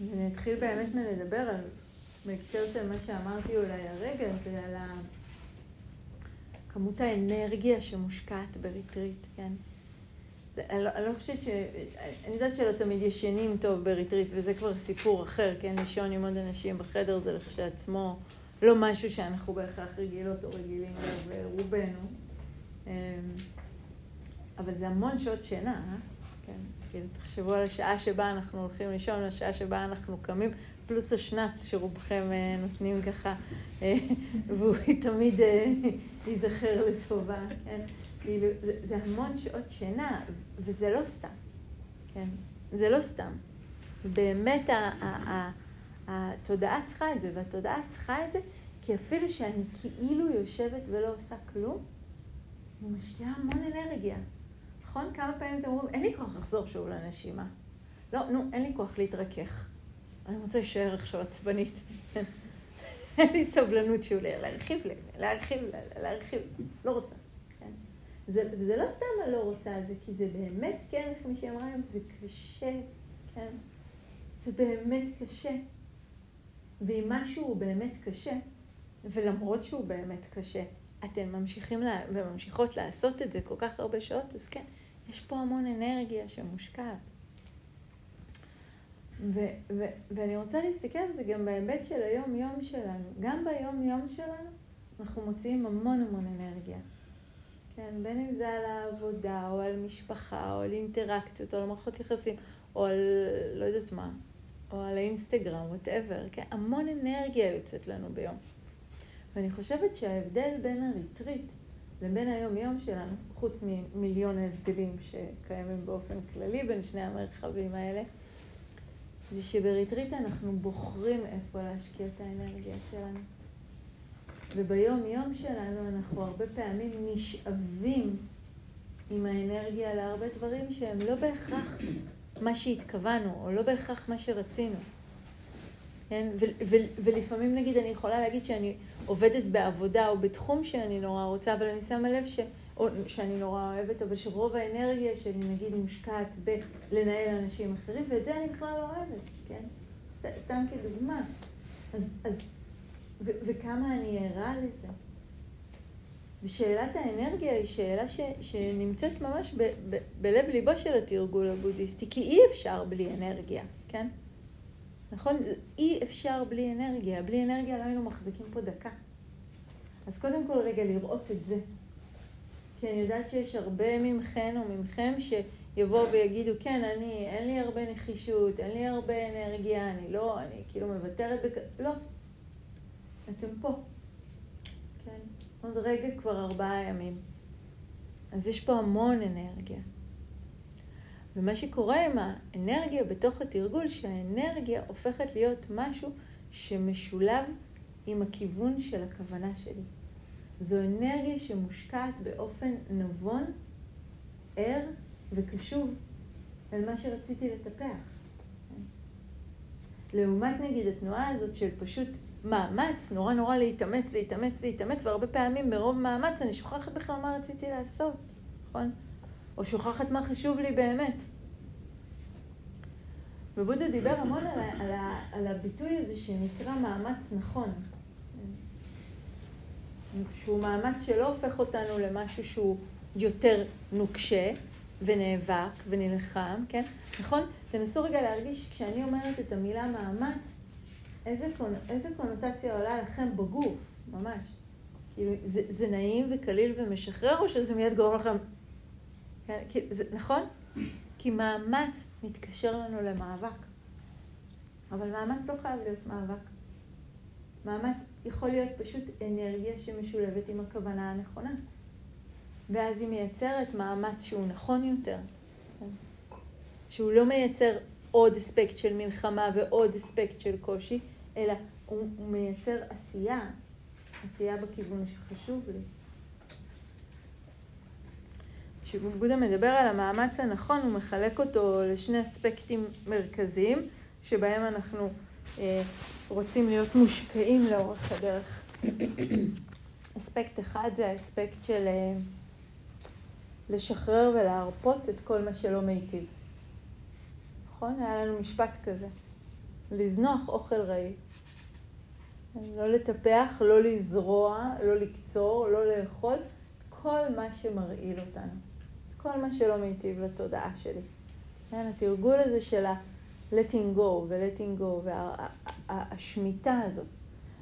אני אתחיל באמת מלדבר על, בהקשר של מה שאמרתי אולי הרגע, זה על. כמות האנרגיה שמושקעת בריטריט, כן? אני לא, לא חושבת ש... אני יודעת שלא תמיד ישנים טוב בריטריט, וזה כבר סיפור אחר, כן? לישון עם עוד אנשים בחדר זה לכשעצמו לא משהו שאנחנו בהכרח רגילות או רגילים אליו רובנו. אמ, אבל זה המון שעות שינה, אה? כן? כאילו, תחשבו על השעה שבה אנחנו הולכים לישון, השעה שבה אנחנו קמים, פלוס השנץ שרובכם אה, נותנים ככה, אה, והוא תמיד אה, ייזכר לטובה, כן? כאילו, זה, זה המון שעות שינה, וזה לא סתם, כן? זה לא סתם. באמת התודעה צריכה את זה, והתודעה צריכה את זה כי אפילו שאני כאילו יושבת ולא עושה כלום, אני משקיעה המון אנרגיה. נכון? כמה פעמים אתם אומרים, אין לי כוח לחזור שוב לנשימה. לא, נו, אין לי כוח להתרכך. אני רוצה להישאר עכשיו עצבנית. אין לי סבלנות שוב להרחיב, להרחיב, להרחיב. לא רוצה. כן? זה, זה לא סתם אני לא רוצה זה, כי זה באמת, כן, איך מישהי אמרה היום, זה קשה, כן? זה באמת קשה. ואם משהו הוא באמת קשה, ולמרות שהוא באמת קשה, אתם ממשיכים לה, וממשיכות לעשות את זה כל כך הרבה שעות, אז כן, יש פה המון אנרגיה שמושקעת. ו- ו- ואני רוצה להסתכל על זה גם בהיבט של היום-יום שלנו. גם ביום-יום שלנו אנחנו מוציאים המון המון אנרגיה. כן, בין אם זה על העבודה, או על משפחה, או על אינטראקציות, או על מערכות יחסים, או על לא יודעת מה, או על האינסטגרם, whatever, כן, המון אנרגיה יוצאת לנו ביום. ואני חושבת שההבדל בין הריטריט לבין היום-יום שלנו, חוץ ממיליון ההבדלים שקיימים באופן כללי בין שני המרחבים האלה, זה שבריטריט אנחנו בוחרים איפה להשקיע את האנרגיה שלנו. וביום-יום שלנו אנחנו הרבה פעמים נשאבים עם האנרגיה להרבה דברים שהם לא בהכרח מה שהתכוונו, או לא בהכרח מה שרצינו. כן? ולפעמים נגיד אני יכולה להגיד שאני עובדת בעבודה או בתחום שאני נורא רוצה, אבל אני שמה לב ש... שאני נורא אוהבת, אבל שרוב האנרגיה שלי נגיד מושקעת בלנהל אנשים אחרים, ואת זה אני בכלל לא אוהבת, כן? סתם כדוגמה. אז, אז, ו, וכמה אני ערה לזה. ושאלת האנרגיה היא שאלה ש, שנמצאת ממש ב, ב, בלב ליבו של התרגול הבודהיסטי, כי אי אפשר בלי אנרגיה, כן? נכון? אי אפשר בלי אנרגיה. בלי אנרגיה לא היינו מחזיקים פה דקה. אז קודם כל רגע לראות את זה. כי אני יודעת שיש הרבה ממכן או ממכם שיבואו ויגידו, כן, אני, אין לי הרבה נחישות, אין לי הרבה אנרגיה, אני לא, אני כאילו מוותרת בכ... לא. אתם פה. כן? עוד רגע כבר ארבעה ימים. אז יש פה המון אנרגיה. ומה שקורה עם האנרגיה בתוך התרגול, שהאנרגיה הופכת להיות משהו שמשולב עם הכיוון של הכוונה שלי. זו אנרגיה שמושקעת באופן נבון, ער וקשוב אל מה שרציתי לטפח. לעומת נגיד התנועה הזאת של פשוט מאמץ, נורא נורא להתאמץ, להתאמץ, להתאמץ, והרבה פעמים מרוב מאמץ אני שוכחת בכלל מה רציתי לעשות, נכון? או שוכחת מה חשוב לי באמת. ובודה דיבר המון על, על, על הביטוי הזה שנקרא מאמץ נכון. שהוא מאמץ שלא הופך אותנו למשהו שהוא יותר נוקשה ונאבק ונלחם, כן? נכון? תנסו רגע להרגיש, כשאני אומרת את המילה מאמץ, איזה, קונ... איזה קונוטציה עולה לכם בגוף, ממש. כאילו, זה, זה נעים וקליל ומשחרר, או שזה מיד גורם לכם... כן? זה, נכון? כי מאמץ מתקשר לנו למאבק. אבל מאמץ לא חייב להיות מאבק. מאמץ יכול להיות פשוט אנרגיה שמשולבת עם הכוונה הנכונה. ואז היא מייצרת מאמץ שהוא נכון יותר. שהוא לא מייצר עוד אספקט של מלחמה ועוד אספקט של קושי, אלא הוא, הוא מייצר עשייה, עשייה בכיוון שחשוב לי. כשבודה מדבר על המאמץ הנכון, הוא מחלק אותו לשני אספקטים מרכזיים, שבהם אנחנו אה, רוצים להיות מושקעים לאורך הדרך. אספקט אחד זה האספקט של אה, לשחרר ולהרפות את כל מה שלא מיטיב. נכון? היה לנו משפט כזה. לזנוח אוכל רעי. לא לטפח, לא לזרוע, לא לקצור, לא לאכול, כל מה שמרעיל אותנו. כל מה שלא מיטיב לתודעה שלי. כן, התרגול הזה של ה-letting go ו-letting go והשמיטה הזאת.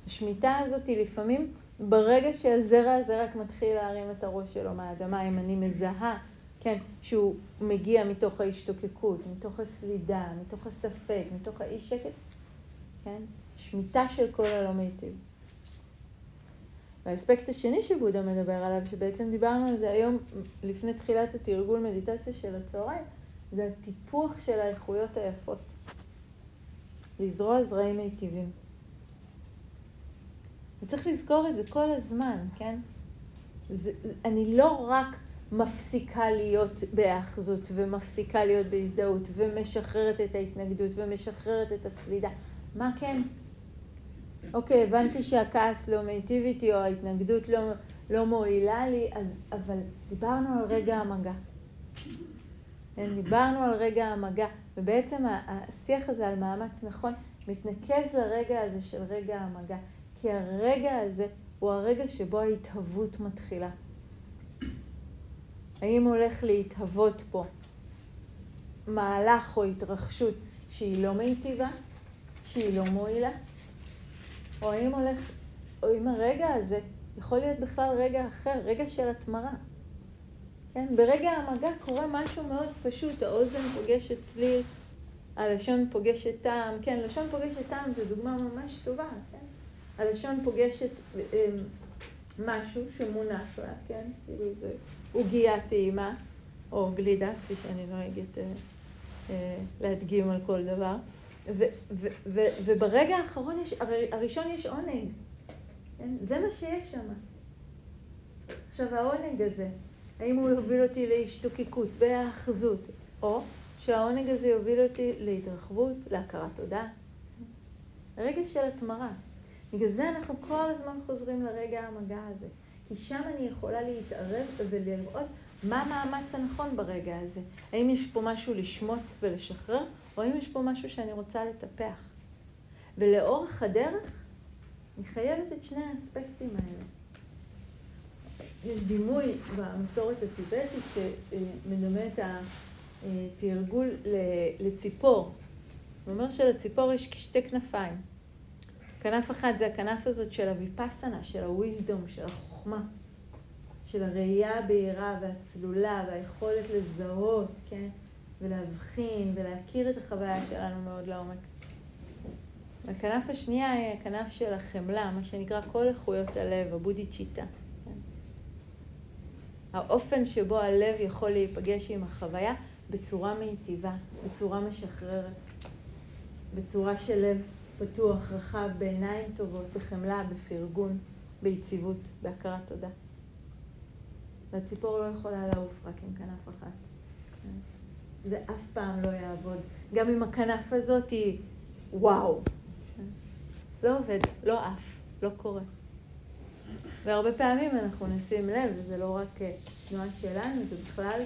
השמיטה הזאת היא לפעמים ברגע שהזרע הזה רק מתחיל להרים את הראש שלו מהאדמה, אם אני מזהה, כן, שהוא מגיע מתוך ההשתוקקות, מתוך הסלידה, מתוך הספק, מתוך האי שקט, כן, שמיטה של כל הלא מיטיב. והאספקט השני שבודה מדבר עליו, שבעצם דיברנו על זה היום לפני תחילת התרגול מדיטציה של הצהריים, זה הטיפוח של האיכויות היפות. לזרוע זרעים מיטיבים. וצריך לזכור את זה כל הזמן, כן? זה, אני לא רק מפסיקה להיות בהאחזות ומפסיקה להיות בהזדהות ומשחררת את ההתנגדות ומשחררת את הסלידה. מה כן? אוקיי, הבנתי שהכעס לא מיטיב איתי או ההתנגדות לא, לא מועילה לי, אז, אבל דיברנו על רגע המגע. כן, דיברנו על רגע המגע, ובעצם השיח הזה על מאמץ נכון מתנקז לרגע הזה של רגע המגע, כי הרגע הזה הוא הרגע שבו ההתהוות מתחילה. האם הולך להתהוות פה מהלך או התרחשות שהיא לא מיטיבה, שהיא לא מועילה? או האם הולך, או אם הרגע הזה יכול להיות בכלל רגע אחר, רגע של התמרה. כן? ברגע המגע קורה משהו מאוד פשוט, האוזן פוגשת צליל, הלשון פוגשת טעם, כן, לשון פוגשת טעם זו דוגמה ממש טובה, כן? הלשון פוגשת אה, משהו שמונח לה, כן? כאילו זה עוגייה טעימה, או גלידה, כפי שאני נוהגת אה, אה, להדגים על כל דבר. ו, ו, ו, וברגע האחרון, יש, הראשון יש עונג. כן? זה מה שיש שם. עכשיו, העונג הזה, האם הוא יוביל אותי להשתוקקות ולהאחזות, או שהעונג הזה יוביל אותי להתרחבות, להכרת תודה. רגע של התמרה. בגלל זה אנחנו כל הזמן חוזרים לרגע המגע הזה. כי שם אני יכולה להתערב ולראות מה המאמץ הנכון ברגע הזה. האם יש פה משהו לשמוט ולשחרר, או האם יש פה משהו שאני רוצה לטפח. ולאורך הדרך, אני חייבת את שני האספקטים האלה. יש דימוי במסורת הטיבטית שמדמה את התרגול לציפור. הוא אומר שלציפור יש שתי כנפיים. כנף אחת זה הכנף הזאת של הוויפסנה, של הוויזדום, של החוכמה, של הראייה הבהירה והצלולה והיכולת לזהות, כן? ולהבחין ולהכיר את החוויה שלנו מאוד לעומק. והכנף השנייה היא הכנף של החמלה, מה שנקרא כל איכויות הלב, הבודי צ'יטה. האופן שבו הלב יכול להיפגש עם החוויה בצורה מיטיבה, בצורה משחררת, בצורה של לב פתוח, רחב, בעיניים טובות, בחמלה, בפרגון, ביציבות, בהכרת תודה. והציפור לא יכולה לעוף רק עם כנף אחת. זה אף פעם לא יעבוד. גם אם הכנף הזאת היא וואו. לא עובד, לא עף, לא קורה. והרבה פעמים אנחנו נשים לב, וזה לא רק אה, תנועה שלנו, זה בכלל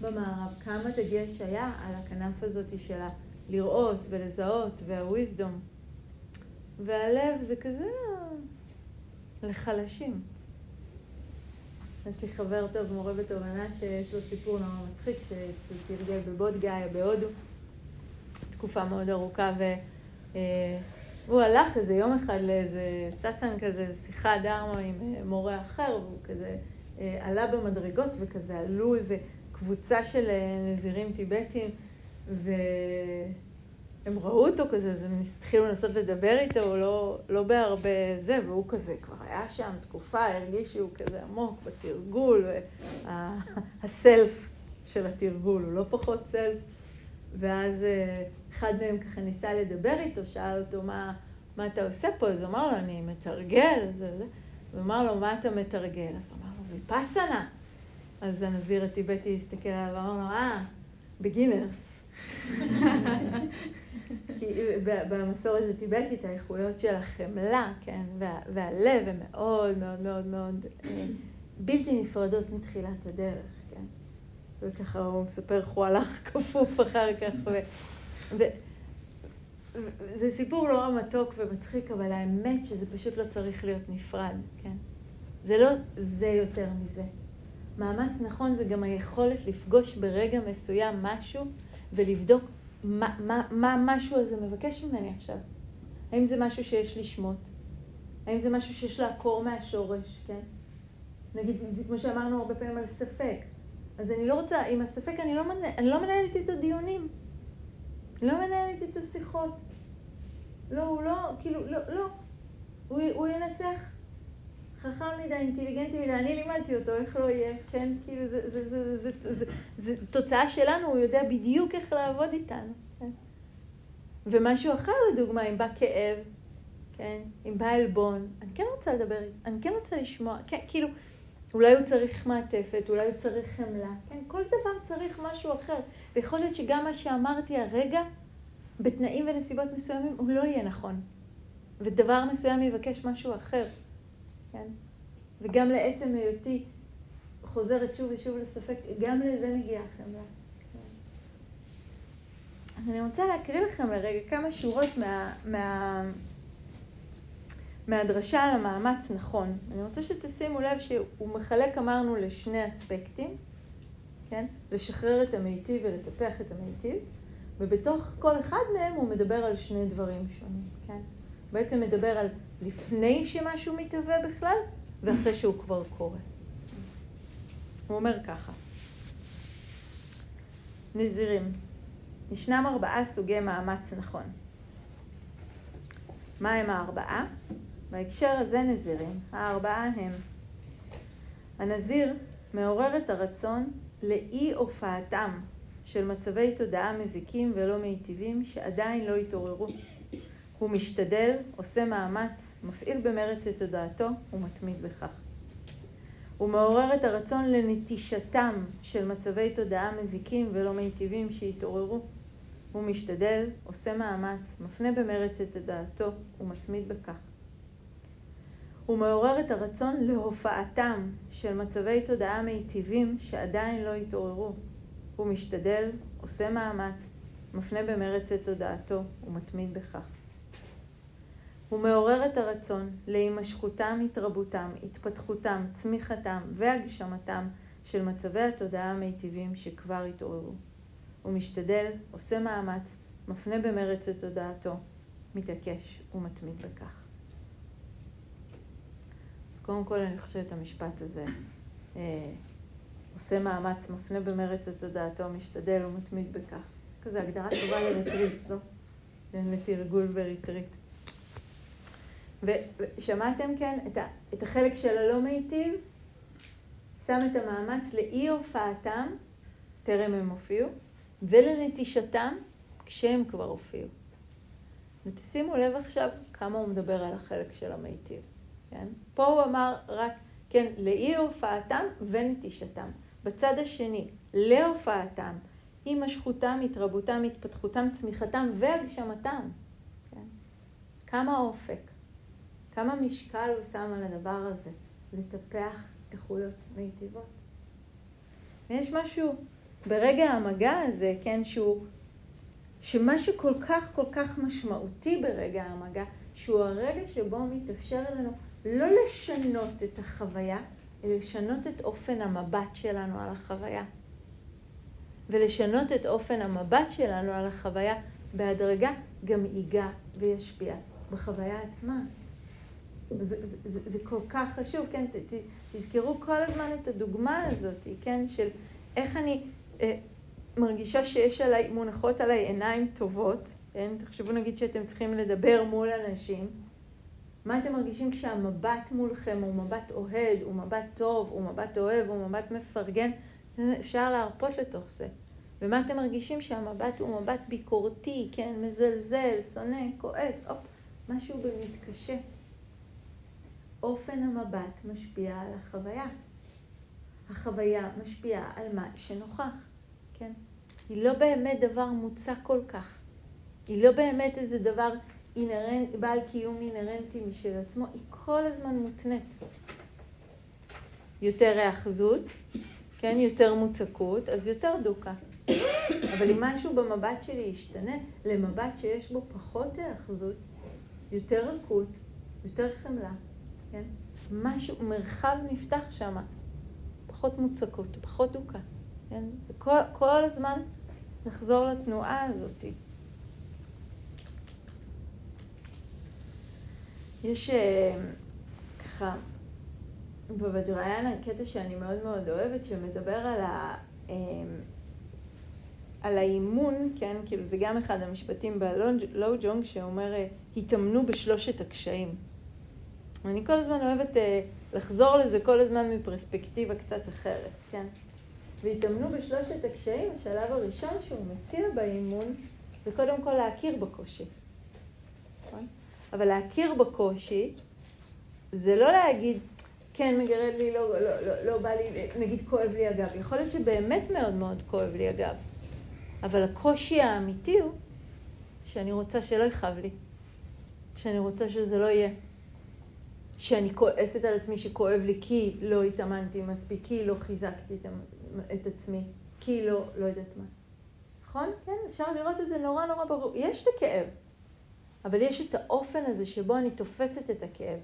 במערב, כמה דגש היה על הכנף הזאת של הלראות ולזהות והוויזדום. והלב זה כזה לחלשים. יש לי חבר טוב, מורה בתובנה, שיש לו סיפור נורא מצחיק, שהוא תרגל בבוד גאיה בהודו, תקופה מאוד ארוכה, והוא הלך איזה יום אחד לאיזה סטאצן כזה, שיחה דרמה עם אה, מורה אחר, והוא כזה אה, עלה במדרגות וכזה עלו איזה קבוצה של אה, נזירים טיבטים, ו... הם ראו אותו כזה, אז הם התחילו לנסות לדבר איתו, הוא לא, לא בהרבה זה, והוא כזה כבר היה שם תקופה, הרגיש שהוא כזה עמוק בתרגול, הסלף של התרגול, הוא לא פחות סלף. ואז אחד מהם ככה ניסה לדבר איתו, שאל אותו מה, מה אתה עושה פה, אז הוא אמר לו, אני מתרגל. הוא אמר לו, מה אתה מתרגל? אז הוא אמר לו, ויפאסנה. אז הנזיר הטיבטי הסתכל עליו ואמר לו, אה, בגינרס. כי במסורת הטיבטית האיכויות של החמלה, כן, וה, והלב הם מאוד מאוד מאוד מאוד אה, בלתי נפרדות מתחילת הדרך, כן. וככה הוא מספר איך הוא הלך כפוף אחר כך. ו, זה סיפור לא מתוק ומצחיק, אבל האמת שזה פשוט לא צריך להיות נפרד, כן? זה לא זה יותר מזה. מאמץ נכון זה גם היכולת לפגוש ברגע מסוים משהו ולבדוק מה, המשהו הזה מבקש ממני עכשיו. האם זה משהו שיש לשמוט? האם זה משהו שיש לעקור מהשורש, כן? נגיד, כמו שאמרנו הרבה פעמים על ספק. אז אני לא רוצה, עם הספק אני לא, מנהל, אני לא מנהלת איתו דיונים. לא מנהלת איתו שיחות. לא, הוא לא, כאילו, לא, לא. הוא, הוא ינצח. חכם מדי, אינטליגנטי מדי, אני לימדתי אותו, איך לא יהיה, כן? כאילו, זה, זה, זה, זה, זה, זה, זה תוצאה שלנו, הוא יודע בדיוק איך לעבוד איתנו, כן? ומשהו אחר, לדוגמה, אם בא כאב, כן? אם בא עלבון, אני כן רוצה לדבר, אני כן רוצה לשמוע, כן, כאילו, אולי הוא צריך מעטפת, אולי הוא צריך חמלה, כן? כל דבר צריך משהו אחר. ויכול להיות שגם מה שאמרתי הרגע, בתנאים ונסיבות מסוימים, הוא לא יהיה נכון. ודבר מסוים יבקש משהו אחר, כן? וגם לעצם היותי חוזרת שוב ושוב לספק, גם לזה מגיעה חמלה. כן? אז אני רוצה להקריא לכם לרגע כמה שורות מה... מה מהדרשה על המאמץ נכון. אני רוצה שתשימו לב שהוא מחלק, אמרנו, לשני אספקטים, כן? לשחרר את המיטיב ולטפח את המיטיב, ובתוך כל אחד מהם הוא מדבר על שני דברים שונים, כן? בעצם מדבר על לפני שמשהו מתהווה בכלל, ואחרי שהוא כבר קורה. הוא אומר ככה: נזירים, ישנם ארבעה סוגי מאמץ נכון. מה הם הארבעה? בהקשר הזה נזירים, הארבעה הם הנזיר מעורר את הרצון לאי הופעתם של מצבי תודעה מזיקים ולא מיטיבים שעדיין לא התעוררו. הוא משתדל, עושה מאמץ, מפעיל במרץ את תודעתו ומתמיד בכך. הוא מעורר את הרצון לנטישתם של מצבי תודעה מזיקים ולא מיטיבים שהתעוררו. הוא משתדל, עושה מאמץ, מפנה במרץ את תודעתו ומתמיד בכך. הוא מעורר את הרצון להופעתם של מצבי תודעה מיטיבים שעדיין לא התעוררו. הוא משתדל, עושה מאמץ, מפנה במרץ את תודעתו ומתמיד בכך. הוא מעורר את הרצון להימשכותם, התרבותם, התפתחותם, צמיחתם והגשמתם של מצבי התודעה המיטיבים שכבר התעוררו. הוא משתדל, עושה מאמץ, מפנה במרץ את תודעתו, מתעקש ומתמיד בכך. קודם כל אני חושבת את המשפט הזה, אה, עושה מאמץ, מפנה במרץ את תודעתו, משתדל ומתמיד בכך. כזה הגדרה טובה לריטריט, לא? לתרגול וריטריט. ושמעתם כן את, ה, את החלק של הלא מיטיב, שם את המאמץ לאי הופעתם, טרם הם הופיעו, ולנטישתם כשהם כבר הופיעו. ותשימו לב עכשיו כמה הוא מדבר על החלק של המיטיב. כן? פה הוא אמר רק, כן, לאי הופעתם ונטישתם. בצד השני, להופעתם, הימשכותם, התרבותם, התפתחותם, צמיחתם והגשמתם. כן? כמה אופק, כמה משקל הוא שם על הדבר הזה, לטפח איכויות מיטיבות. ויש משהו ברגע המגע הזה, כן, שהוא, שמה שכל כך כל כך משמעותי ברגע המגע, שהוא הרגע שבו מתאפשר לנו לא לשנות את החוויה, אלא לשנות את אופן המבט שלנו על החוויה. ולשנות את אופן המבט שלנו על החוויה בהדרגה גם ייגע וישפיע בחוויה עצמה. זה, זה, זה, כל כך חשוב, כן? ת, ת, תזכרו כל הזמן את הדוגמה הזאת, כן? של איך אני אה, מרגישה שיש עליי, מונחות עליי עיניים טובות, כן? תחשבו נגיד שאתם צריכים לדבר מול אנשים. מה אתם מרגישים כשהמבט מולכם הוא מבט אוהד, הוא מבט טוב, הוא מבט אוהב, הוא מבט מפרגן? אפשר להרפות לתוך זה. ומה אתם מרגישים שהמבט הוא מבט ביקורתי, כן, מזלזל, שונא, כועס, הופ, משהו במתקשה. אופן המבט משפיע על החוויה. החוויה משפיעה על מה שנוכח, כן? היא לא באמת דבר מוצק כל כך. היא לא באמת איזה דבר אינרנט, בעל קיום אינהרנטי משל עצמו, היא כל הזמן מותנית. יותר היאחזות, כן, יותר מוצקות, אז יותר דוקה. אבל אם משהו במבט שלי ישתנה למבט שיש בו פחות היאחזות, יותר רכות, יותר חמלה, כן? משהו, מרחב נפתח שם, פחות מוצקות, פחות דוקה, כן? כל, כל הזמן לחזור לתנועה הזאת. יש אה, ככה בווג'ריאנה קטע שאני מאוד מאוד אוהבת, שמדבר על, ה, אה, על האימון, כן, כאילו זה גם אחד המשפטים בלואו ג'ונג שאומר, אה, התאמנו בשלושת הקשיים. אני כל הזמן אוהבת לחזור לזה כל הזמן מפרספקטיבה קצת אחרת, כן? והתאמנו בשלושת הקשיים, השלב הראשון שהוא מציע באימון, זה קודם כל להכיר בקושי. אבל להכיר בקושי, זה לא להגיד, כן, מגרד לי, לא, לא, לא, לא בא לי, נגיד כואב לי הגב. יכול להיות שבאמת מאוד מאוד כואב לי הגב. אבל הקושי האמיתי הוא שאני רוצה שלא יכאב לי. שאני רוצה שזה לא יהיה. שאני כועסת על עצמי שכואב לי כי לא התאמנתי מספיק, כי לא חיזקתי את עצמי, כי לא, לא יודעת מה. נכון? כן, אפשר לראות את זה נורא נורא ברור. יש את הכאב, אבל יש את האופן הזה שבו אני תופסת את הכאב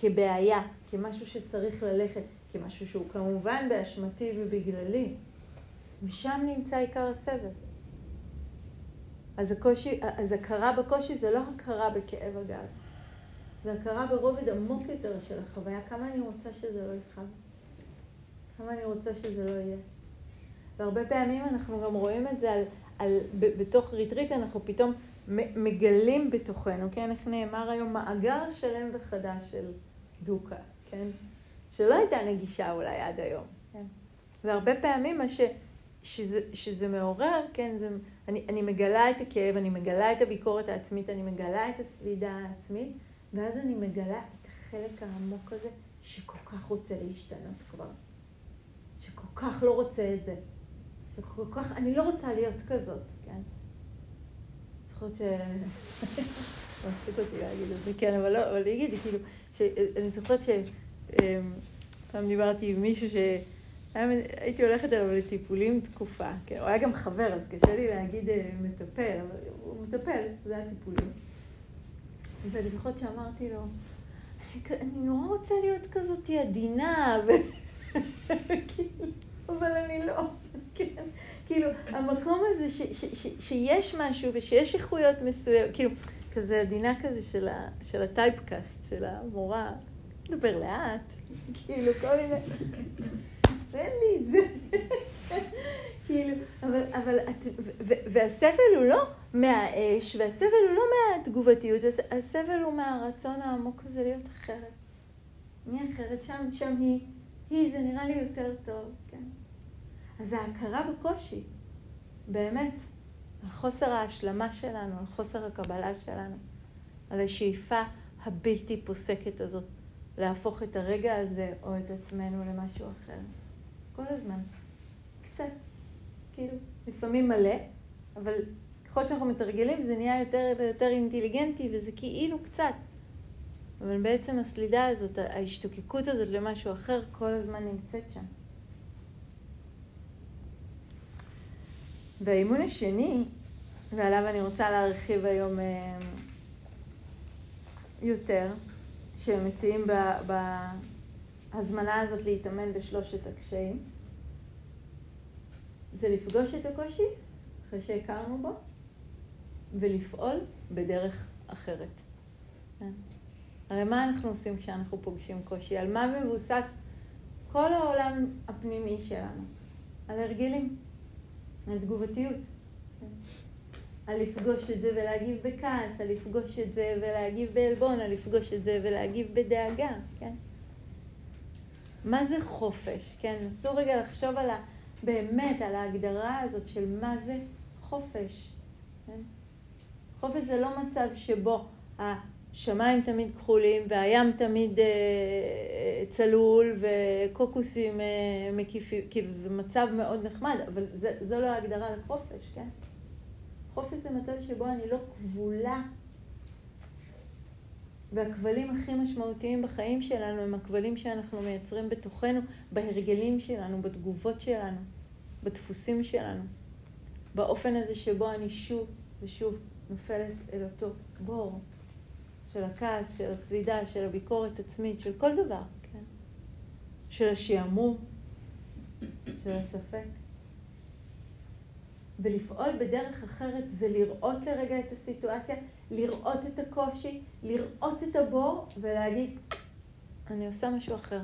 כבעיה, כמשהו שצריך ללכת, כמשהו שהוא כמובן באשמתי ובגללי. ושם נמצא עיקר הסבל. אז, הקושי, אז הכרה בקושי זה לא הכרה בכאב הגב, זה הכרה ברובד עמוק יותר של החוויה, כמה אני רוצה שזה לא יכאב, כמה אני רוצה שזה לא יהיה. והרבה פעמים אנחנו גם רואים את זה על, על, בתוך ריטריט, אנחנו פתאום מגלים בתוכנו, כן, איך נאמר היום, מאגר שלם וחדש של דוקה, כן, שלא הייתה נגישה אולי עד היום, כן, והרבה פעמים מה ש, שזה, שזה מעורר, כן, זה, אני, אני מגלה את הכאב, אני מגלה את הביקורת העצמית, אני מגלה את הסלידה העצמית, ואז אני מגלה את החלק העמוק הזה שכל כך רוצה להשתנות כבר, שכל כך לא רוצה את זה, שכל כך, אני לא רוצה להיות כזאת, כן. זוכרת ש... מצחיק אותי להגיד את זה, כן, אבל לא, אבל להגיד, כאילו, אני זוכרת שפעם דיברתי עם מישהו ש... הייתי הולכת אליו לטיפולים תקופה, כן, הוא היה גם חבר, אז קשה לי להגיד אה, מטפל, אבל הוא מטפל, זה היה טיפולים. ואני זוכרת שאמרתי לו, אני נורא רוצה להיות כזאת עדינה, אבל אני לא. כאילו, המקום הזה ש, ש, ש, שיש משהו ושיש איכויות מסוימות, כאילו, כזה עדינה כזה של, ה, של הטייפקאסט, של המורה, דבר לאט, כאילו, כל מיני... תן לי את זה. כאילו, אבל, אבל, והסבל הוא לא מהאש, והסבל הוא לא מהתגובתיות, הסבל הוא מהרצון העמוק הזה להיות אחרת. מי אחרת? שם, שם היא, היא, זה נראה לי יותר טוב, כן. אז ההכרה בקושי, באמת, על חוסר ההשלמה שלנו, על חוסר הקבלה שלנו, על השאיפה הבלתי פוסקת הזאת להפוך את הרגע הזה או את עצמנו למשהו אחר. כל הזמן. קצת. כאילו, לפעמים מלא, אבל ככל שאנחנו מתרגלים זה נהיה יותר ויותר אינטליגנטי וזה כאילו קצת. אבל בעצם הסלידה הזאת, ההשתוקקות הזאת למשהו אחר, כל הזמן נמצאת שם. והאימון השני, ועליו אני רוצה להרחיב היום אה, יותר, שמציעים בהזמנה הזאת להתאמן בשלושת הקשיים, זה לפגוש את הקושי אחרי שהכרנו בו, ולפעול בדרך אחרת. כן? הרי מה אנחנו עושים כשאנחנו פוגשים קושי? על מה מבוסס כל העולם הפנימי שלנו? על הרגלים. על תגובתיות. על לפגוש את זה ולהגיב בכעס, על לפגוש את זה ולהגיב בעלבון, על לפגוש את זה ולהגיב בדאגה, כן? מה זה חופש, כן? נסו רגע לחשוב על ה... באמת, על ההגדרה הזאת של מה זה חופש, כן? חופש זה לא מצב שבו השמיים תמיד כחולים והים תמיד אה, צלול וקוקוסים אה, מקיפים, כאילו זה מצב מאוד נחמד, אבל זה, זו לא ההגדרה לחופש, כן? חופש זה מצב שבו אני לא כבולה והכבלים הכי משמעותיים בחיים שלנו הם הכבלים שאנחנו מייצרים בתוכנו, בהרגלים שלנו, בתגובות שלנו, בדפוסים שלנו. באופן הזה שבו אני שוב ושוב נופלת אל אותו בור של הכעס, של הסלידה, של הביקורת עצמית, של כל דבר, כן? של השעמום, של הספק. ולפעול בדרך אחרת זה לראות לרגע את הסיטואציה, לראות את הקושי, לראות את הבור ולהגיד, אני עושה משהו אחר.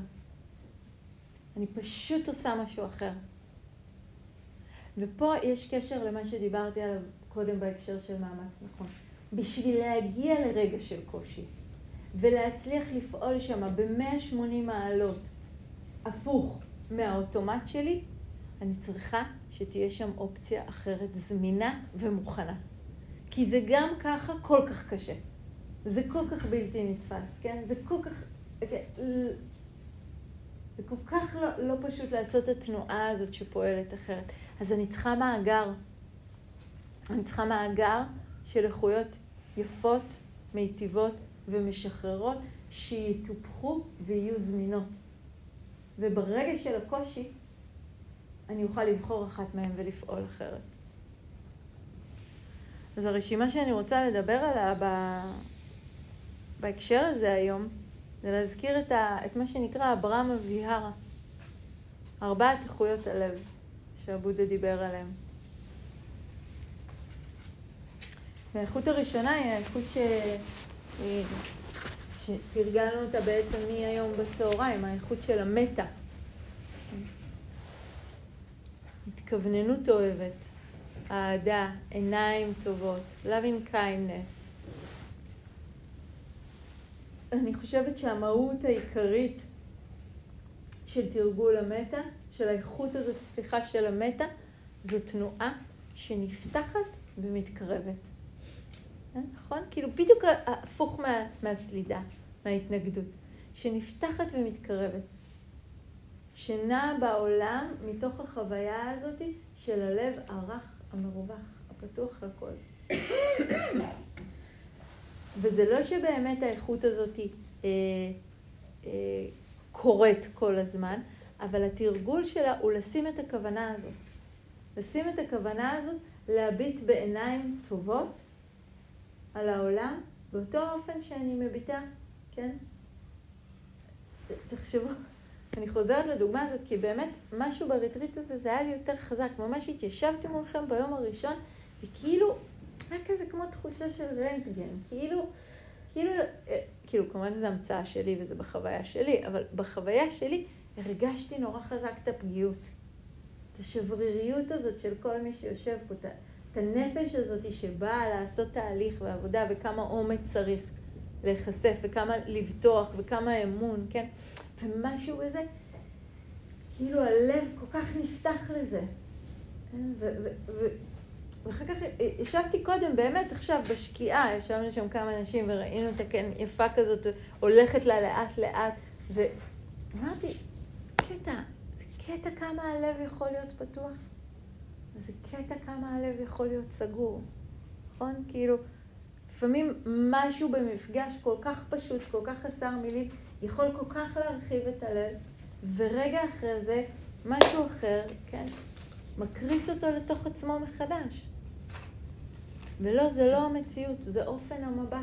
אני פשוט עושה משהו אחר. ופה יש קשר למה שדיברתי עליו קודם בהקשר של מאמץ נכון. בשביל להגיע לרגע של קושי ולהצליח לפעול שם ב-180 מעלות הפוך מהאוטומט שלי, אני צריכה שתהיה שם אופציה אחרת זמינה ומוכנה. כי זה גם ככה כל כך קשה. זה כל כך בלתי נתפס, כן? זה כל כך... זה כל כך לא, לא פשוט לעשות את התנועה הזאת שפועלת אחרת. אז אני צריכה מאגר. אני צריכה מאגר של איכויות יפות, מיטיבות ומשחררות, שיטופחו ויהיו זמינות. וברגע של הקושי, אני אוכל לבחור אחת מהן ולפעול אחרת. אז הרשימה שאני רוצה לדבר עליה ב... בהקשר הזה היום, זה להזכיר את, ה... את מה שנקרא אברהם אביהרה, ארבעת איכויות הלב שהבודה דיבר עליהן. והאיכות הראשונה היא האיכות ש... שתרגלנו אותה בעצם מהיום בצהריים, האיכות של המטה. התכווננות אוהבת, אהדה, עיניים טובות, loving kindness. אני חושבת שהמהות העיקרית של תרגול המטה, של האיכות הזאת, סליחה, של המטה, זו תנועה שנפתחת ומתקרבת. אה, נכון? כאילו בדיוק הפוך מה, מהסלידה, מההתנגדות, שנפתחת ומתקרבת. שנעה בעולם מתוך החוויה הזאת של הלב הרך, המרווח, הפתוח לכל. וזה לא שבאמת האיכות הזאת אה, אה, קורית כל הזמן, אבל התרגול שלה הוא לשים את הכוונה הזאת. לשים את הכוונה הזאת להביט בעיניים טובות על העולם, באותו אופן שאני מביטה, כן? תחשבו, אני חוזרת לדוגמה הזאת, כי באמת משהו בריטריט הזה זה היה לי יותר חזק. ממש התיישבתי מולכם ביום הראשון, וכאילו, היה כזה כמו תחושה של רנטגן. כאילו, כאילו, אה, כאילו, כמובן זו המצאה שלי וזה בחוויה שלי, אבל בחוויה שלי הרגשתי נורא חזק את הפגיעות. את השבריריות הזאת של כל מי שיושב פה, את הנפש הזאת שבאה לעשות תהליך ועבודה וכמה אומץ צריך להיחשף וכמה לבטוח וכמה אמון, כן? ומשהו בזה, כאילו הלב כל כך נפתח לזה. כן? ואחר כך ישבתי קודם, באמת עכשיו בשקיעה, ישבנו שם כמה אנשים וראינו אותה כן יפה כזאת, הולכת לה לאט לאט, ואמרתי, קטע, קטע כמה הלב יכול להיות פתוח, זה קטע כמה הלב יכול להיות סגור, נכון? כאילו, לפעמים משהו במפגש כל כך פשוט, כל כך חסר מילים, יכול כל כך להרחיב את הלב, ורגע אחרי זה משהו אחר, כן, מקריס אותו לתוך עצמו מחדש. ולא, זה לא המציאות, זה אופן המבט.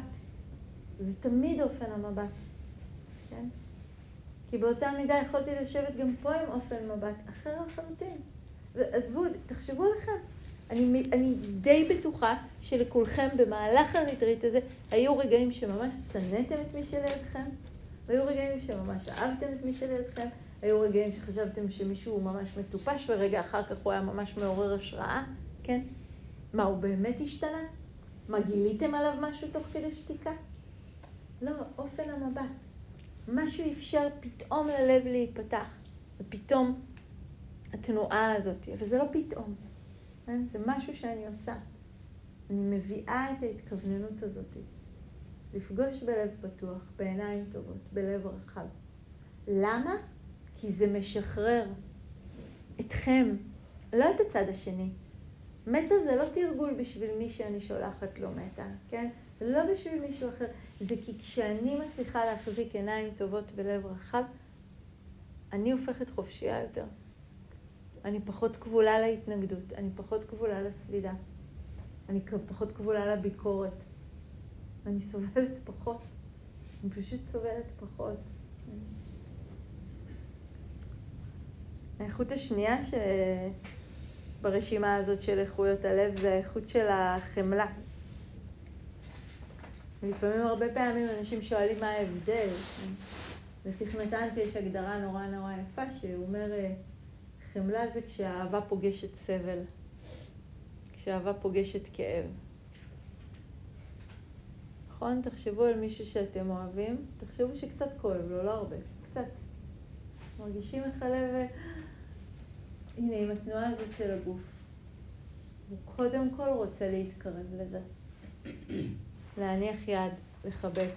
זה תמיד אופן המבט, כן? כי באותה מידה יכולתי לשבת גם פה עם אופן מבט אחר לחלוטין. ועזבו, תחשבו לכם, אני, אני די בטוחה שלכולכם במהלך הריטריט הזה היו רגעים שממש שנאתם את מי שלידכם, והיו רגעים שממש אהבתם את מי שלידכם, היו רגעים שחשבתם שמישהו ממש מטופש, ורגע אחר כך הוא היה ממש מעורר השראה, כן? מה, הוא באמת השתנה? מה, גיליתם עליו משהו תוך כדי שתיקה? לא, אופן המבט. משהו אפשר פתאום ללב להיפתח, ופתאום התנועה הזאת, אבל זה לא פתאום, כן? זה משהו שאני עושה. אני מביאה את ההתכווננות הזאת. לפגוש בלב פתוח, בעיניים טובות, בלב רחב. למה? כי זה משחרר אתכם, לא את הצד השני. מטה זה לא תרגול בשביל מי שאני שולחת לו מטה, כן? זה לא בשביל מישהו אחר. זה כי כשאני מצליחה להחזיק עיניים טובות בלב רחב, אני הופכת חופשייה יותר. אני פחות כבולה להתנגדות, אני פחות כבולה לסלידה, אני פחות כבולה לביקורת, אני סובלת פחות, אני פשוט סובלת פחות. האיכות השנייה שברשימה הזאת של איכויות הלב זה האיכות של החמלה. לפעמים הרבה פעמים אנשים שואלים מה ההבדל. לתכנתנתי יש הגדרה נורא נורא יפה שהוא אומר חמלה זה כשהאהבה פוגשת סבל, כשאהבה פוגשת כאב. נכון? תחשבו על מישהו שאתם אוהבים, תחשבו שקצת כואב לו, לא הרבה, קצת. מרגישים איך הלב... הנה, עם התנועה הזאת של הגוף. הוא קודם כל רוצה להתקרב לזה. להניח יד, לחבק,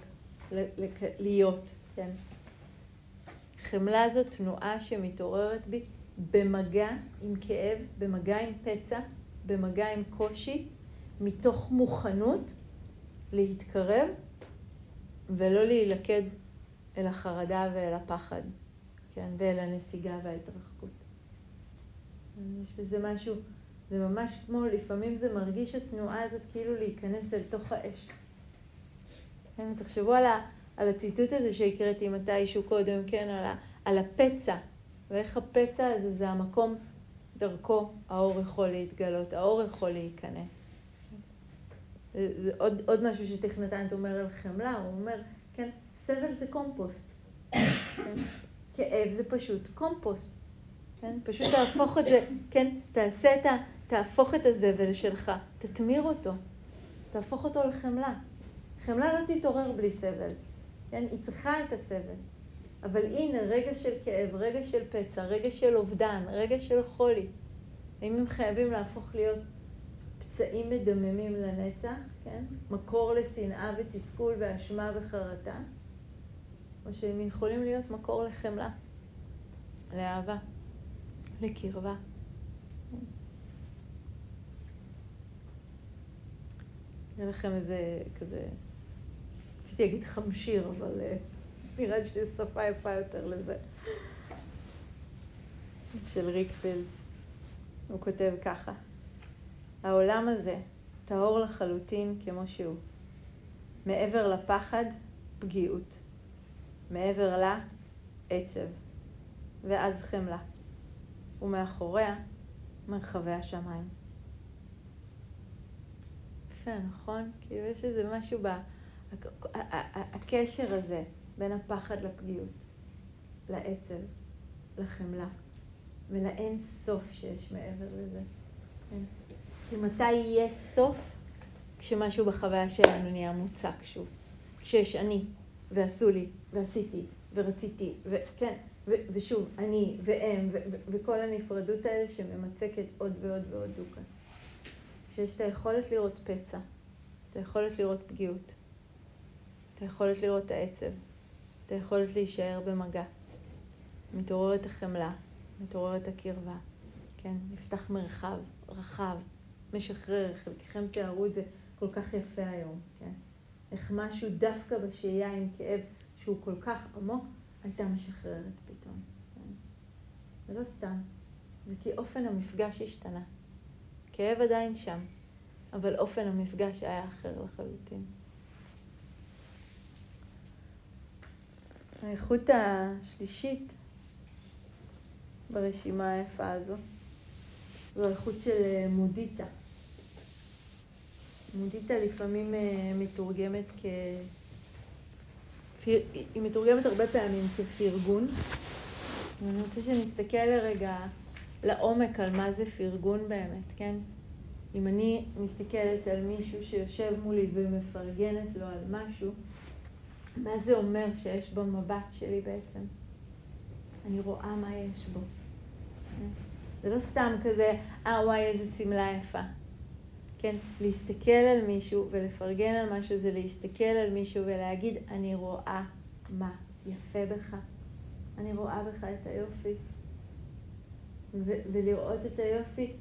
להיות, כן. חמלה זו תנועה שמתעוררת בי במגע עם כאב, במגע עם פצע, במגע עם קושי, מתוך מוכנות להתקרב ולא להילכד אל החרדה ואל הפחד, כן, ואל הנסיגה וההתרחקות. יש בזה משהו, זה ממש כמו, לפעמים זה מרגיש התנועה הזאת כאילו להיכנס אל תוך האש. כן, תחשבו על, ה, על הציטוט הזה שהקראתי מתישהו קודם, כן, על, ה, על הפצע, ואיך הפצע הזה זה המקום דרכו האור יכול להתגלות, האור יכול להיכנס. זה עוד, עוד משהו שטכנתנט אומר על חמלה, הוא אומר, כן, סבל זה קומפוסט. כן? כאב זה פשוט קומפוסט. כן? פשוט תהפוך את זה, כן? תעשה את ה... תהפוך את הזבל שלך, תתמיר אותו, תהפוך אותו לחמלה. חמלה לא תתעורר בלי סבל, כן? היא צריכה את הסבל. אבל הנה, רגע של כאב, רגע של פצע, רגע של אובדן, רגע של חולי. האם הם חייבים להפוך להיות פצעים מדממים לנצח, כן? מקור לשנאה ותסכול ואשמה וחרטה, או שהם יכולים להיות מקור לחמלה, לאהבה, לקרבה. יהיה לכם איזה כזה, רציתי להגיד חמשיר, אבל uh, נראה לי שיש שפה יפה יותר לזה. של ריקפילד. הוא כותב ככה: העולם הזה טהור לחלוטין כמו שהוא. מעבר לפחד, פגיעות. מעבר לה, עצב. ואז חמלה. ומאחוריה, מרחבי השמיים. יפה, נכון? כאילו יש איזה משהו ב... הקשר הזה בין הפחד לפגיעות, לעצב, לחמלה, ולאין סוף שיש מעבר לזה. כן? כי מתי יהיה סוף? כשמשהו בחוויה שלנו נהיה מוצק שוב. כשיש אני, ועשו לי, ועשיתי, ורציתי, וכן, ו- ושוב, אני, והם, ו- ו- וכל הנפרדות האלה שממצקת עוד ועוד ועוד דוקה. כשיש את היכולת לראות פצע, את היכולת לראות פגיעות, את היכולת לראות העצב, את היכולת להישאר במגע. מתעוררת החמלה, מתעוררת הקרבה, כן? נפתח מרחב רחב, משחרר, חלקכם תיארו את זה כל כך יפה היום, כן? איך משהו דווקא בשהייה עם כאב שהוא כל כך עמוק, הייתה משחררת פתאום. כן? זה לא סתם, זה כי אופן המפגש השתנה. כאב עדיין שם, אבל אופן המפגש היה אחר לחלוטין. האיכות השלישית ברשימה היפה הזו זו האיכות של אה, מודיטה. מודיטה לפעמים אה, מתורגמת כ... היא מתורגמת הרבה פעמים כפרגון. ואני רוצה שנסתכל לרגע לעומק על מה זה פרגון באמת, כן? אם אני מסתכלת על מישהו שיושב מולי ומפרגנת לו על משהו, מה זה אומר שיש במבט שלי בעצם? אני רואה מה יש בו. זה לא סתם כזה, אה וואי איזה שמלה יפה. כן, להסתכל על מישהו ולפרגן על משהו זה להסתכל על מישהו ולהגיד, אני רואה מה יפה בך. אני רואה בך את היופי. ו- ולראות את היופי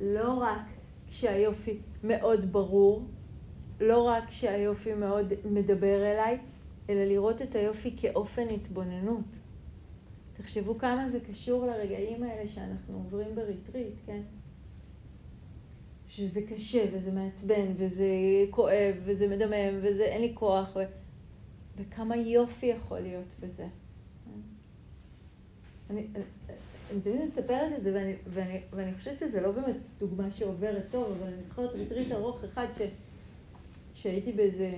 לא רק כשהיופי מאוד ברור, לא רק כשהיופי מאוד מדבר אליי, אלא לראות את היופי כאופן התבוננות. תחשבו כמה זה קשור לרגעים האלה שאנחנו עוברים בריטריט, כן? שזה קשה וזה מעצבן וזה כואב וזה מדמם וזה אין לי כוח ו... וכמה יופי יכול להיות בזה. אני, אני תמיד מספרת את זה ואני, ואני, ואני חושבת שזה לא באמת דוגמה שעוברת טוב, אבל אני זוכרת ריטריט ארוך אחד ש, שהייתי באיזה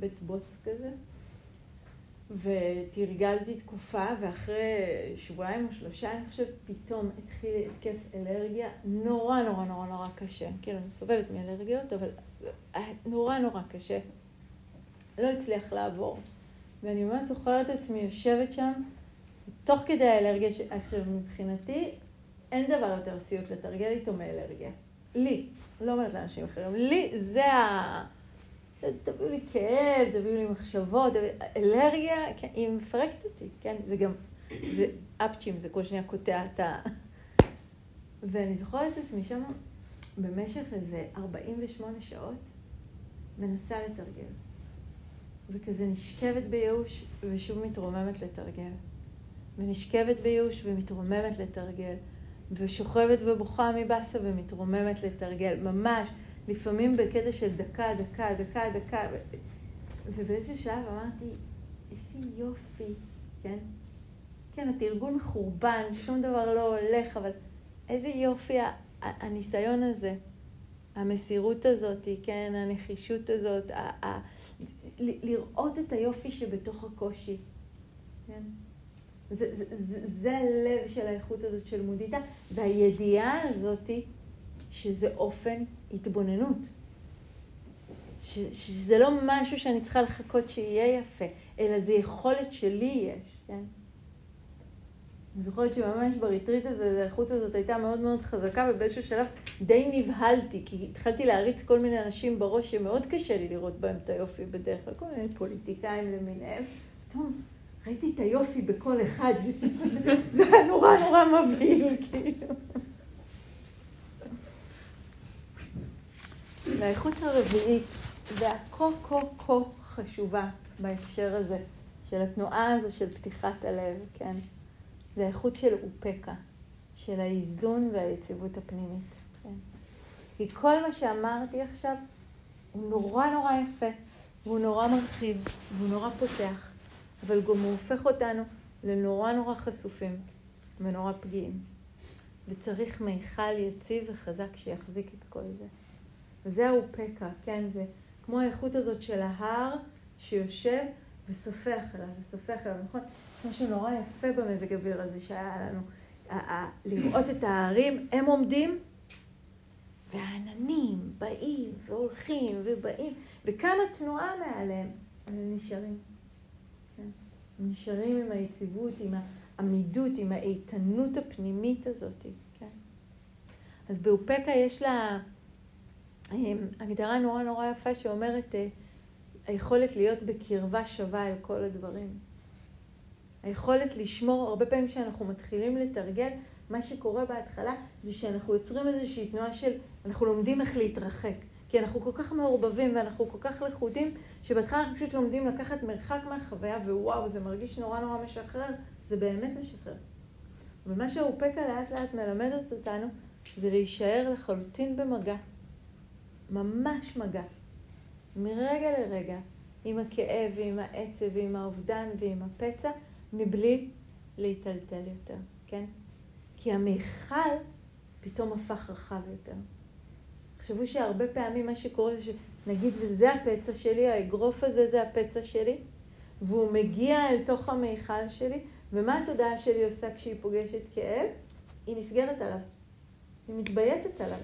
בית בוץ כזה, ותרגלתי תקופה, ואחרי שבועיים או שלושה, אני חושבת, פתאום התחיל התקף אלרגיה נורא נורא נורא נורא קשה. כאילו, אני סובלת מאלרגיות, אבל נורא נורא קשה. לא הצליח לעבור. ואני ממש זוכרת את עצמי יושבת שם, תוך כדי האלרגיה, ש... עכשיו מבחינתי, אין דבר יותר סיוט לתרגל איתו מאלרגיה. לי, לא אומרת לאנשים אחרים, לי זה ה... תביאו לי כאב, תביאו לי מחשבות, אלרגיה, כן, היא מפרקת אותי, כן? זה גם, זה אפצ'ים, זה כל שניה קוטע את ה... ואני זוכרת את עצמי שם במשך איזה 48 שעות מנסה לתרגל. וכזה נשכבת בייאוש ושוב מתרוממת לתרגל. ונשכבת בייאוש ומתרוממת לתרגל. ושוכבת ובוכה מבאסה ומתרוממת לתרגל. ממש. לפעמים בקטע של דקה, דקה, דקה, דקה, ובאיזשהו שלב אמרתי, איזה יופי, כן? כן, התרגול מחורבן, שום דבר לא הולך, אבל איזה יופי הניסיון הזה, המסירות הזאת, כן, הנחישות הזאת, ה- ה- לראות את היופי שבתוך הקושי, כן? זה, זה, זה, זה הלב של האיכות הזאת של מודיטה, והידיעה הזאתי שזה אופן התבוננות. ש, שזה לא משהו שאני צריכה לחכות שיהיה יפה, אלא זה יכולת שלי יש, כן? אני זוכרת שממש בריטריט הזה, האיכות הזאת הייתה מאוד מאוד חזקה, ובאיזשהו שלב די נבהלתי, כי התחלתי להריץ כל מיני אנשים בראש שמאוד קשה לי לראות בהם את היופי בדרך כלל, כל מיני פוליטיקאים למיניהם. פתאום ראיתי את היופי בכל אחד, זה היה נורא נורא מבהיל, כאילו. והאיכות הרביעית, והכה-כה-כה חשובה בהקשר הזה, של התנועה הזו של פתיחת הלב, כן? זה האיכות של אופקה, של האיזון והיציבות הפנימית, כן? כי כל מה שאמרתי עכשיו הוא נורא נורא יפה, והוא נורא מרחיב, והוא נורא פותח, אבל גם הוא הופך אותנו לנורא נורא חשופים ונורא פגיעים. וצריך מיכל יציב וחזק שיחזיק את כל זה. וזהו פקע, כן? זה כמו האיכות הזאת של ההר שיושב וסופח עליו, וסופח עליו, נכון? משהו נורא יפה במזג אוויר הזה שהיה לנו. לראות את ההרים, הם עומדים, והעננים באים והולכים ובאים, וכמה תנועה מעליהם, הם נשארים. כן? הם נשארים עם היציבות, עם העמידות, עם האיתנות הפנימית הזאת, כן? אז באופקה יש לה... הגדרה נורא נורא יפה שאומרת אה, היכולת להיות בקרבה שווה אל כל הדברים. היכולת לשמור, הרבה פעמים כשאנחנו מתחילים לתרגל, מה שקורה בהתחלה זה שאנחנו יוצרים איזושהי תנועה של, אנחנו לומדים איך להתרחק. כי אנחנו כל כך מעורבבים ואנחנו כל כך לכודים, שבהתחלה אנחנו פשוט לומדים לקחת מרחק מהחוויה, ווואו, זה מרגיש נורא נורא משחרר, זה באמת משחרר. ומה שהאופקה לאט לאט מלמדת אותנו, זה להישאר לחלוטין במגע ממש מגע, מרגע לרגע, עם הכאב ועם העצב ועם האובדן ועם הפצע, מבלי להיטלטל יותר, כן? כי המיכל פתאום הפך רחב יותר. תחשבו שהרבה פעמים מה שקורה זה שנגיד, וזה הפצע שלי, האגרוף הזה זה הפצע שלי, והוא מגיע אל תוך המיכל שלי, ומה התודעה שלי עושה כשהיא פוגשת כאב? היא נסגרת עליו, היא מתבייתת עליו.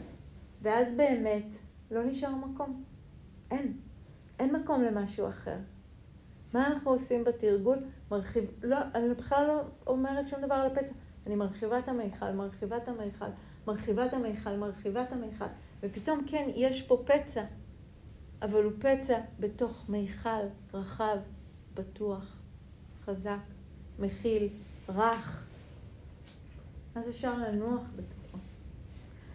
ואז באמת לא נשאר מקום. אין. אין מקום למשהו אחר. מה אנחנו עושים בתרגול? מרחיב... לא, אני בכלל לא אומרת שום דבר על הפצע. אני מרחיבה את המיכל, מרחיבה את המיכל, מרחיבה את המיכל, מרחיבה את המיכל. ופתאום כן, יש פה פצע, אבל הוא פצע בתוך מיכל רחב, בטוח, חזק, מכיל, רך. אז אפשר לנוח בתוכו.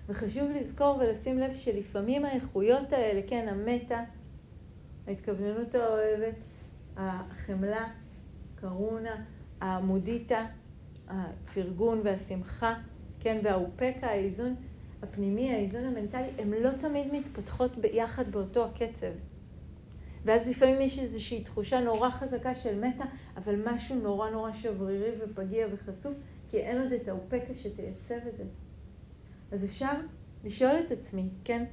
וחשוב לזכור ולשים לב שלפעמים האיכויות האלה, כן, המטה, ההתכווננות האוהבת, החמלה, קרונה, המודיטה, הפרגון והשמחה, כן, והאופקה, האיזון הפנימי, האיזון המנטלי, הן לא תמיד מתפתחות ביחד באותו הקצב. ואז לפעמים יש איזושהי תחושה נורא חזקה של מתה, אבל משהו נורא נורא שברירי ופגיע וחשוף, כי אין עוד את האופקה שתייצב את זה. אז אפשר לשאול את עצמי, כן?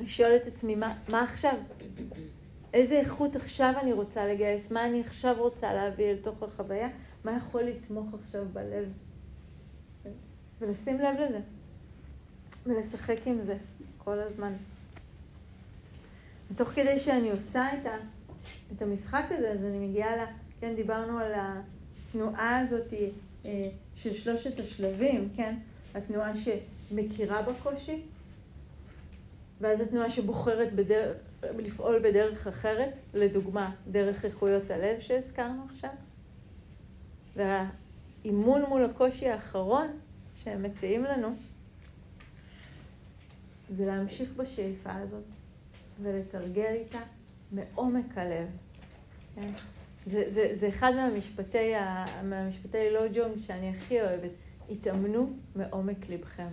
לשאול את עצמי, מה, מה עכשיו? איזה איכות עכשיו אני רוצה לגייס? מה אני עכשיו רוצה להביא אל תוך החוויה? מה יכול לתמוך עכשיו בלב? ולשים לב לזה. ולשחק עם זה כל הזמן. ותוך כדי שאני עושה את, ה, את המשחק הזה, אז אני מגיעה ל... כן, דיברנו על התנועה הזאת אה, של שלושת השלבים, כן? התנועה שמכירה בקושי, ואז התנועה שבוחרת בדרך, לפעול בדרך אחרת, לדוגמה, דרך איכויות הלב שהזכרנו עכשיו, והאימון מול הקושי האחרון שהם מציעים לנו, זה להמשיך בשאיפה הזאת ולתרגל איתה מעומק הלב. כן? זה, זה, זה אחד מהמשפטי, מהמשפטי לא ג'ונג שאני הכי אוהבת. התאמנו מעומק לבכם.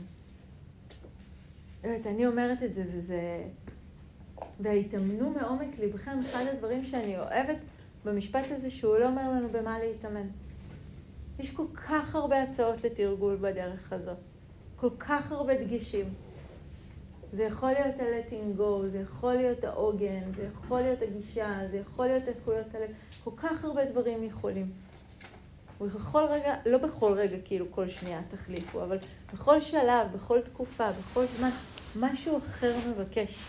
באמת, אני אומרת את זה, וזה... והתאמנו מעומק לבכם, אחד הדברים שאני אוהבת במשפט הזה, שהוא לא אומר לנו במה להתאמן. יש כל כך הרבה הצעות לתרגול בדרך הזאת, כל כך הרבה דגשים. זה יכול להיות ה-letting go, זה יכול להיות העוגן, זה יכול להיות הגישה, זה יכול להיות איכויות הלב, כל כך הרבה דברים יכולים. ובכל רגע, לא בכל רגע כאילו כל שנייה תחליפו, אבל בכל שלב, בכל תקופה, בכל זמן, משהו אחר מבקש,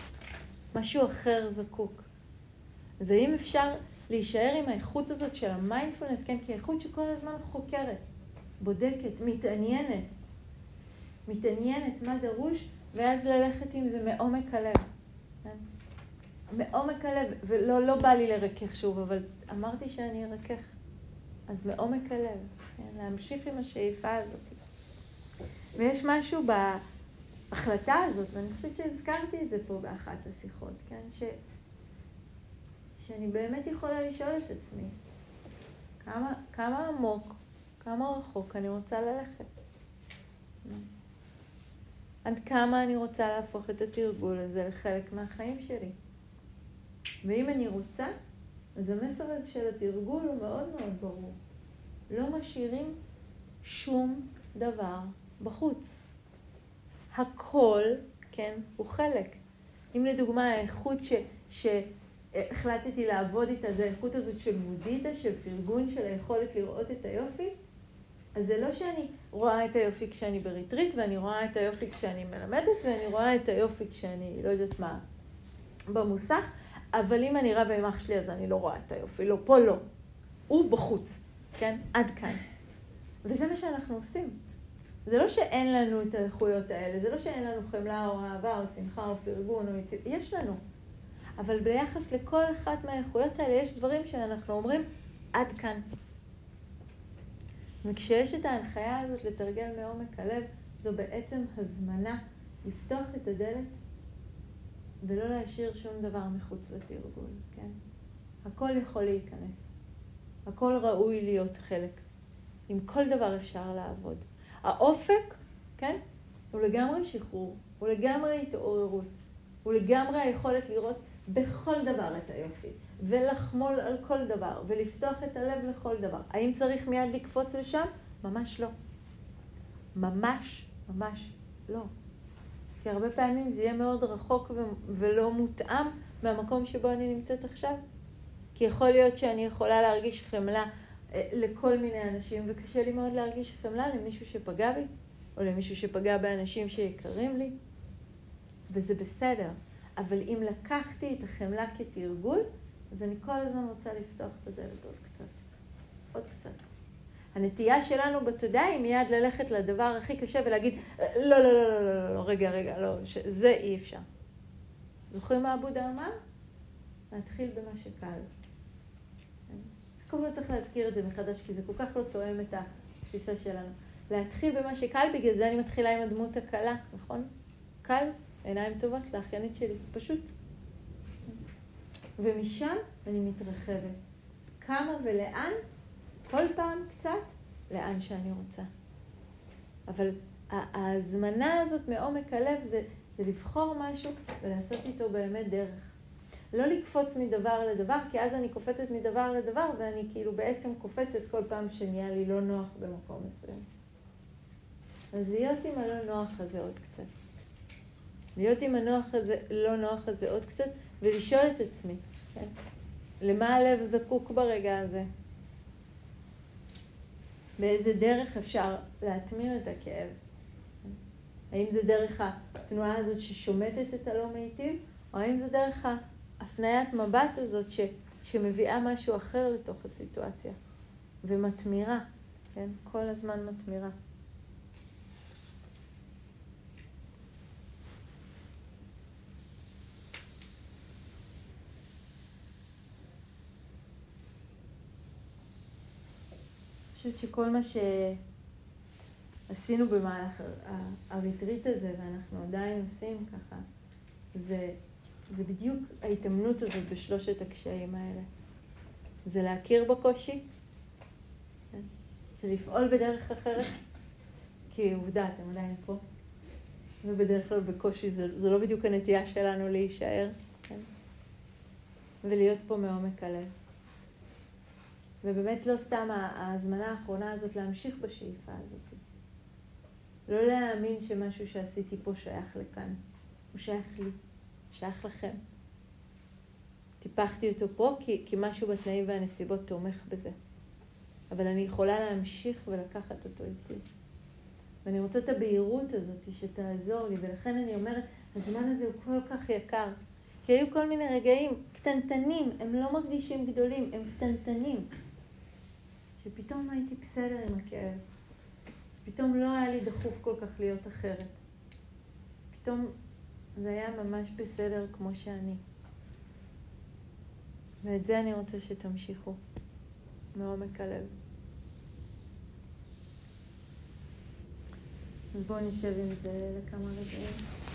משהו אחר זקוק. אז האם אפשר להישאר עם האיכות הזאת של המיינדפולנס, כן, כי האיכות שכל הזמן חוקרת, בודקת, מתעניינת, מתעניינת מה דרוש ואז ללכת עם זה מעומק הלב. כן? מעומק הלב, ולא לא בא לי לרכך שוב, אבל אמרתי שאני ארכך. אז מעומק הלב, כן? להמשיך עם השאיפה הזאת. ויש משהו בהחלטה הזאת, ואני חושבת שהזכרתי את זה פה באחת השיחות, כן? ש... שאני באמת יכולה לשאול את עצמי, כמה, כמה עמוק, כמה רחוק אני רוצה ללכת. עד כמה אני רוצה להפוך את התרגול הזה לחלק מהחיים שלי. ואם אני רוצה, אז המסר הזה של התרגול הוא מאוד מאוד ברור. לא משאירים שום דבר בחוץ. הכל, כן, הוא חלק. אם לדוגמה האיכות ש, שהחלטתי לעבוד איתה, זה האיכות הזאת של מודיטה, של פרגון, של היכולת לראות את היופי, אז זה לא שאני רואה את היופי כשאני בריטריט, ואני רואה את היופי כשאני מלמדת, ואני רואה את היופי כשאני לא יודעת מה, במוסך, אבל אם אני רבה עם אח שלי אז אני לא רואה את היופי, לא, פה לא. הוא בחוץ, כן? עד כאן. וזה מה שאנחנו עושים. זה לא שאין לנו את האיכויות האלה, זה לא שאין לנו חמלה או אהבה או שמחה או פרגון או יציב, יש לנו. אבל ביחס לכל אחת מהאיכויות האלה יש דברים שאנחנו אומרים, עד כאן. וכשיש את ההנחיה הזאת לתרגל מעומק הלב, זו בעצם הזמנה לפתוח את הדלת ולא להשאיר שום דבר מחוץ לתרגול, כן? הכל יכול להיכנס. הכל ראוי להיות חלק. עם כל דבר אפשר לעבוד. האופק, כן? הוא לגמרי שחרור, הוא לגמרי התעוררות, הוא לגמרי היכולת לראות בכל דבר את היופי. ולחמול על כל דבר, ולפתוח את הלב לכל דבר. האם צריך מיד לקפוץ לשם? ממש לא. ממש, ממש לא. כי הרבה פעמים זה יהיה מאוד רחוק ו- ולא מותאם מהמקום שבו אני נמצאת עכשיו. כי יכול להיות שאני יכולה להרגיש חמלה לכל מיני אנשים, וקשה לי מאוד להרגיש חמלה למישהו שפגע בי, או למישהו שפגע באנשים שיקרים לי, וזה בסדר. אבל אם לקחתי את החמלה כתרגול, אז אני כל הזמן רוצה לפתוח את הדלת עוד קצת. עוד קצת. הנטייה שלנו בתודעה היא מיד ללכת לדבר הכי קשה ולהגיד, לא, לא, לא, לא, לא, לא, רגע, רגע, לא, זה אי אפשר. זוכרים מה עבודה אמר? להתחיל במה שקל. כל הזמן צריך להזכיר את זה מחדש, כי זה כל כך לא תואם את התפיסה שלנו. להתחיל במה שקל, בגלל זה אני מתחילה עם הדמות הקלה, נכון? קל, עיניים טובות לאחיינית שלי, פשוט. ומשם אני מתרחבת. כמה ולאן? כל פעם קצת לאן שאני רוצה. אבל ההזמנה הזאת מעומק הלב זה, זה לבחור משהו ולעשות איתו באמת דרך. לא לקפוץ מדבר לדבר, כי אז אני קופצת מדבר לדבר ואני כאילו בעצם קופצת כל פעם שנהיה לי לא נוח במקום מסוים. אז להיות עם הלא נוח הזה עוד קצת. להיות עם הנוח הזה, לא נוח הזה עוד קצת, ולשאול את עצמי, כן? למה הלב זקוק ברגע הזה? באיזה דרך אפשר להטמיר את הכאב? האם זה דרך התנועה הזאת ששומטת את הלא מיטיב, או האם זה דרך ההפניית מבט הזאת ש, שמביאה משהו אחר לתוך הסיטואציה ומתמירה, כן? כל הזמן מתמירה. חושבת שכל מה שעשינו במהלך הריטריט הזה, ואנחנו עדיין עושים ככה, זה, זה בדיוק ההתאמנות הזאת בשלושת הקשיים האלה. זה להכיר בקושי, כן? זה לפעול בדרך אחרת, כי עובדה, אתם עדיין פה, ובדרך כלל בקושי זה, זה לא בדיוק הנטייה שלנו להישאר, כן? ולהיות פה מעומק הלב. ובאמת לא סתם ההזמנה האחרונה הזאת להמשיך בשאיפה הזאת. לא להאמין שמשהו שעשיתי פה שייך לכאן. הוא שייך לי, שייך לכם. טיפחתי אותו פה כי, כי משהו בתנאים והנסיבות תומך בזה. אבל אני יכולה להמשיך ולקחת אותו איתי. ואני רוצה את הבהירות הזאת שתעזור לי, ולכן אני אומרת, הזמן הזה הוא כל כך יקר. כי היו כל מיני רגעים קטנטנים, הם לא מרגישים גדולים, הם קטנטנים. שפתאום הייתי בסדר עם הכאב. פתאום לא היה לי דחוף כל כך להיות אחרת. פתאום זה היה ממש בסדר כמו שאני. ואת זה אני רוצה שתמשיכו מעומק הלב. אז בואו נשב עם זה לכמה רגעים.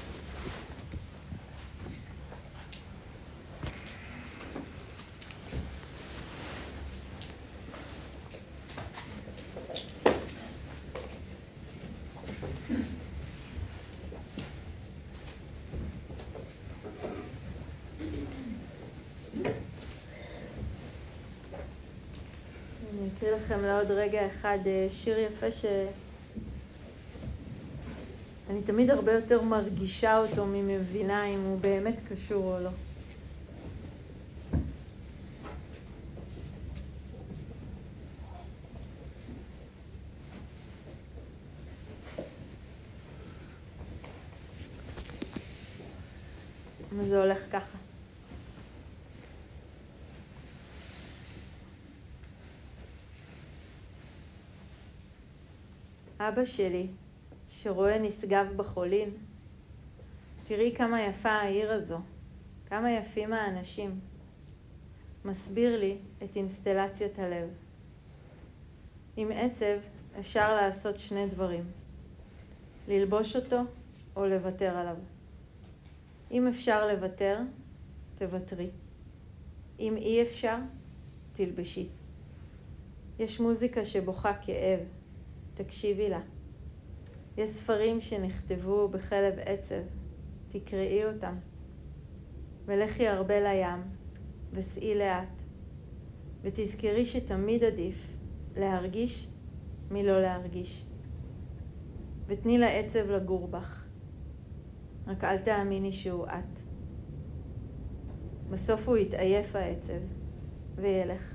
לכם לעוד רגע אחד אה, שיר יפה ש... אני תמיד הרבה יותר מרגישה אותו ממבינה אם הוא באמת קשור או לא. וזה הולך ככה. אבא שלי, שרואה נשגב בחולין, תראי כמה יפה העיר הזו, כמה יפים האנשים. מסביר לי את אינסטלציית הלב. עם עצב אפשר לעשות שני דברים, ללבוש אותו או לוותר עליו. אם אפשר לוותר, תוותרי. אם אי אפשר, תלבשי. יש מוזיקה שבוכה כאב, תקשיבי לה. יש ספרים שנכתבו בחלב עצב, תקראי אותם. ולכי הרבה לים, וסעי לאט, ותזכרי שתמיד עדיף להרגיש מלא להרגיש. ותני לעצב לגור בך, רק אל תאמיני שהוא את. בסוף הוא יתעייף העצב, וילך.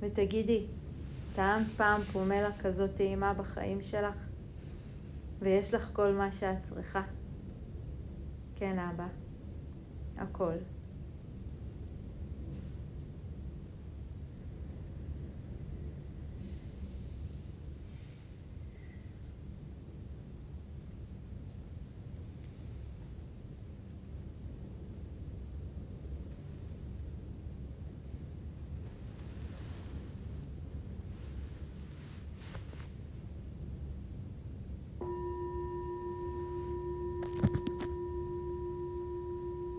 ותגידי, טעמת פעם פומלה כזאת טעימה בחיים שלך? ויש לך כל מה שאת צריכה? כן, אבא. הכל.